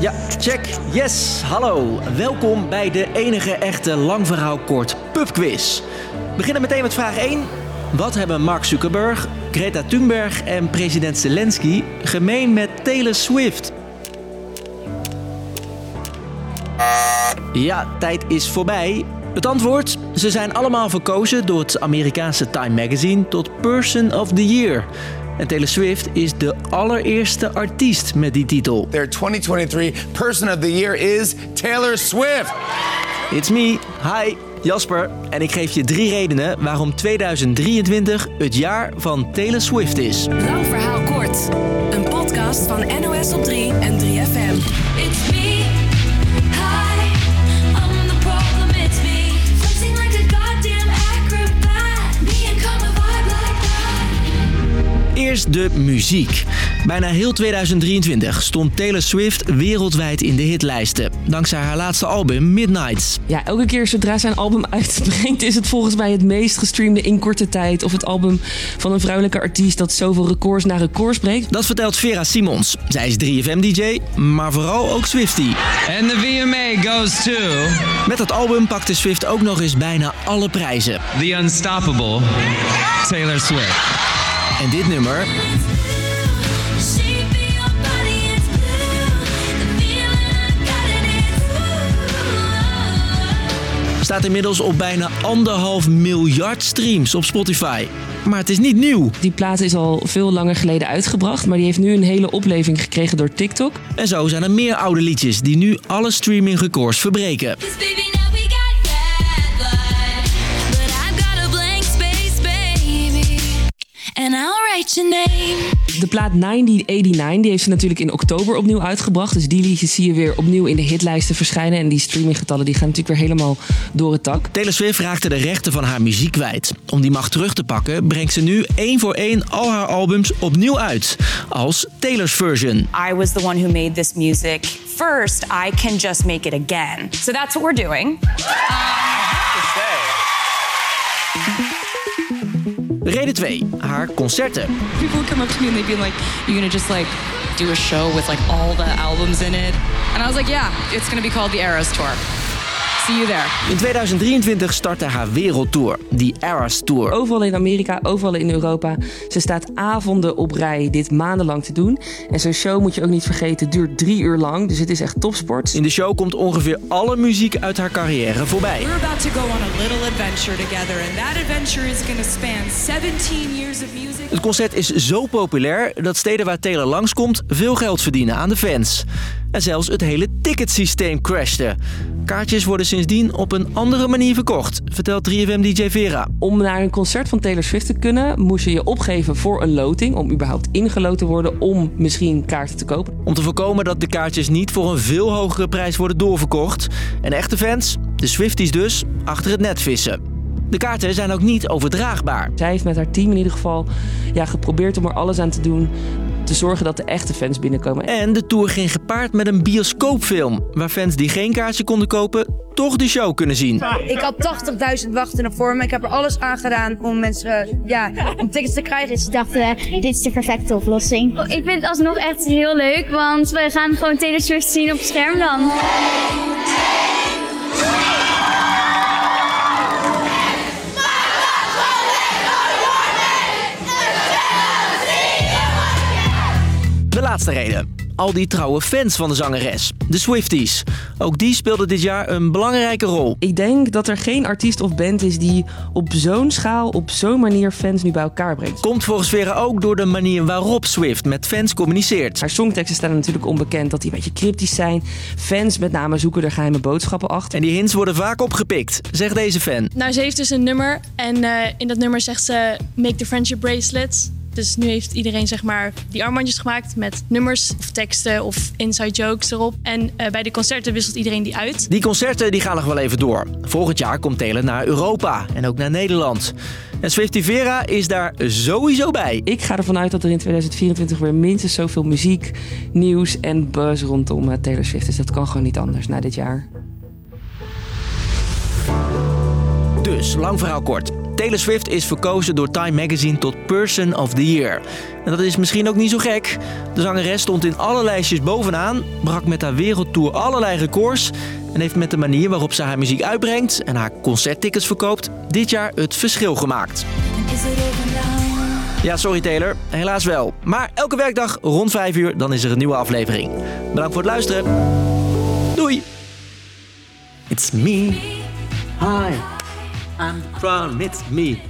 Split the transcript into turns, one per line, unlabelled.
Ja, check. Yes, hallo. Welkom bij de enige echte lang verhaal kort pubquiz. We beginnen meteen met vraag 1. Wat hebben Mark Zuckerberg, Greta Thunberg en president Zelensky gemeen met Taylor Swift? Ja, tijd is voorbij. Het antwoord? Ze zijn allemaal verkozen door het Amerikaanse Time Magazine tot Person of the Year. En Taylor Swift is de allereerste artiest met die titel.
Their 2023 Person of the Year is Taylor Swift.
It's me. Hi, Jasper. En ik geef je drie redenen waarom 2023 het jaar van Taylor Swift is.
Lang verhaal kort. Een podcast van NOS op 3 en 3FM.
It's me.
De muziek. Bijna heel 2023 stond Taylor Swift wereldwijd in de hitlijsten. Dankzij haar laatste album Midnights.
Ja, elke keer zodra zij een album uitbrengt, is het volgens mij het meest gestreamde in korte tijd. Of het album van een vrouwelijke artiest dat zoveel records na records breekt.
Dat vertelt Vera Simons. Zij is 3FM-DJ, maar vooral ook Swiftie.
And the VMA goes to
Met dat album pakte Swift ook nog eens bijna alle prijzen.
the unstoppable Taylor Swift.
En dit nummer, staat inmiddels op bijna anderhalf miljard streams op Spotify. Maar het is niet nieuw.
Die plaat is al veel langer geleden uitgebracht, maar die heeft nu een hele opleving gekregen door TikTok.
En zo zijn er meer oude liedjes die nu alle streamingrecords verbreken.
De plaat 1989 die heeft ze natuurlijk in oktober opnieuw uitgebracht. Dus die liedjes zie je weer opnieuw in de hitlijsten verschijnen. En die streaminggetallen die gaan natuurlijk weer helemaal door het dak.
Taylor Swift raakte de rechten van haar muziek kwijt. Om die macht terug te pakken brengt ze nu één voor één al haar albums opnieuw uit. Als Taylor's version.
I was the one who made this music first. I can just make it again. So that's what we're doing.
Reden 2. Haar concerten.
people come up to me and they'd be like, "You're gonna just like do a show with like all the albums in it?" And I was like, "Yeah, it's gonna be called the Eras Tour. See you there."
In 2023 startte haar wereldtour, die Eras Tour.
Overal in Amerika, overal in Europa. Ze staat avonden op rij dit maandenlang te doen. En zo'n show moet je ook niet vergeten, duurt drie uur lang. Dus het is echt topsport.
In de show komt ongeveer alle muziek uit haar carrière voorbij.
We're about to go on a little adventure together, and that adventure is going to span 17 years of music.
Het concert is zo populair dat steden waar Taylor langskomt veel geld verdienen aan de fans. En zelfs het hele ticketsysteem crashte. Kaartjes worden sindsdien op een andere manier verkocht, vertelt 3FM-DJ Vera.
Om naar een concert van Taylor Swift te kunnen, moest je je opgeven voor een loting. Om überhaupt ingeloten te worden om misschien kaarten te kopen.
Om te voorkomen dat de kaartjes niet voor een veel hogere prijs worden doorverkocht. En echte fans, de Swifties dus, achter het net vissen. De kaarten zijn ook niet overdraagbaar.
Zij heeft met haar team in ieder geval ja, geprobeerd om er alles aan te doen. Te zorgen dat de echte fans binnenkomen.
En de tour ging gepaard met een bioscoopfilm, waar fans die geen kaartje konden kopen, toch de show kunnen zien.
Ik had 80.000 wachten voor me. Ik heb er alles aan gedaan om mensen, eh, ja, om tickets te krijgen.
Ze dachten, dit is de perfecte oplossing. Ik vind het alsnog echt heel leuk, want we gaan gewoon Taylor Swift zien op het scherm dan.
Laatste reden. Al die trouwe fans van de zangeres, de Swifties. Ook die speelden dit jaar een belangrijke rol.
Ik denk dat er geen artiest of band is die op zo'n schaal, op zo'n manier fans nu bij elkaar brengt.
Komt volgens Vera ook door de manier waarop Swift met fans communiceert.
Haar songteksten staan natuurlijk onbekend dat die een beetje cryptisch zijn. Fans met name zoeken er geheime boodschappen achter.
En die hints worden vaak opgepikt, zegt deze fan.
Nou, ze heeft dus een nummer en eh, in dat nummer zegt ze make the friendship bracelets. Dus nu heeft iedereen zeg maar die armbandjes gemaakt met nummers of teksten of inside jokes erop. En eh, bij de concerten wisselt iedereen die uit.
Die concerten die gaan nog wel even door. Volgend jaar komt Taylor naar Europa en ook naar Nederland. En Swiftie Vera is daar sowieso bij.
Ik ga ervan uit dat er in 2024 weer minstens zoveel muziek, nieuws en buzz rondom eh, Taylor Swift is. Dat kan gewoon niet anders na dit jaar.
Dus, lang verhaal kort. Taylor Swift is verkozen door Time Magazine tot Person of the Year. En dat is misschien ook niet zo gek. De zangeres stond in alle lijstjes bovenaan, brak met haar wereldtour allerlei records en heeft met de manier waarop ze haar muziek uitbrengt en haar concerttickets verkoopt dit jaar het verschil gemaakt. Ja, sorry Taylor, helaas wel. Maar elke werkdag rond 5 uur, dan is er een nieuwe aflevering. Bedankt voor het luisteren. Doei! It's me. Hi. I'm it's me.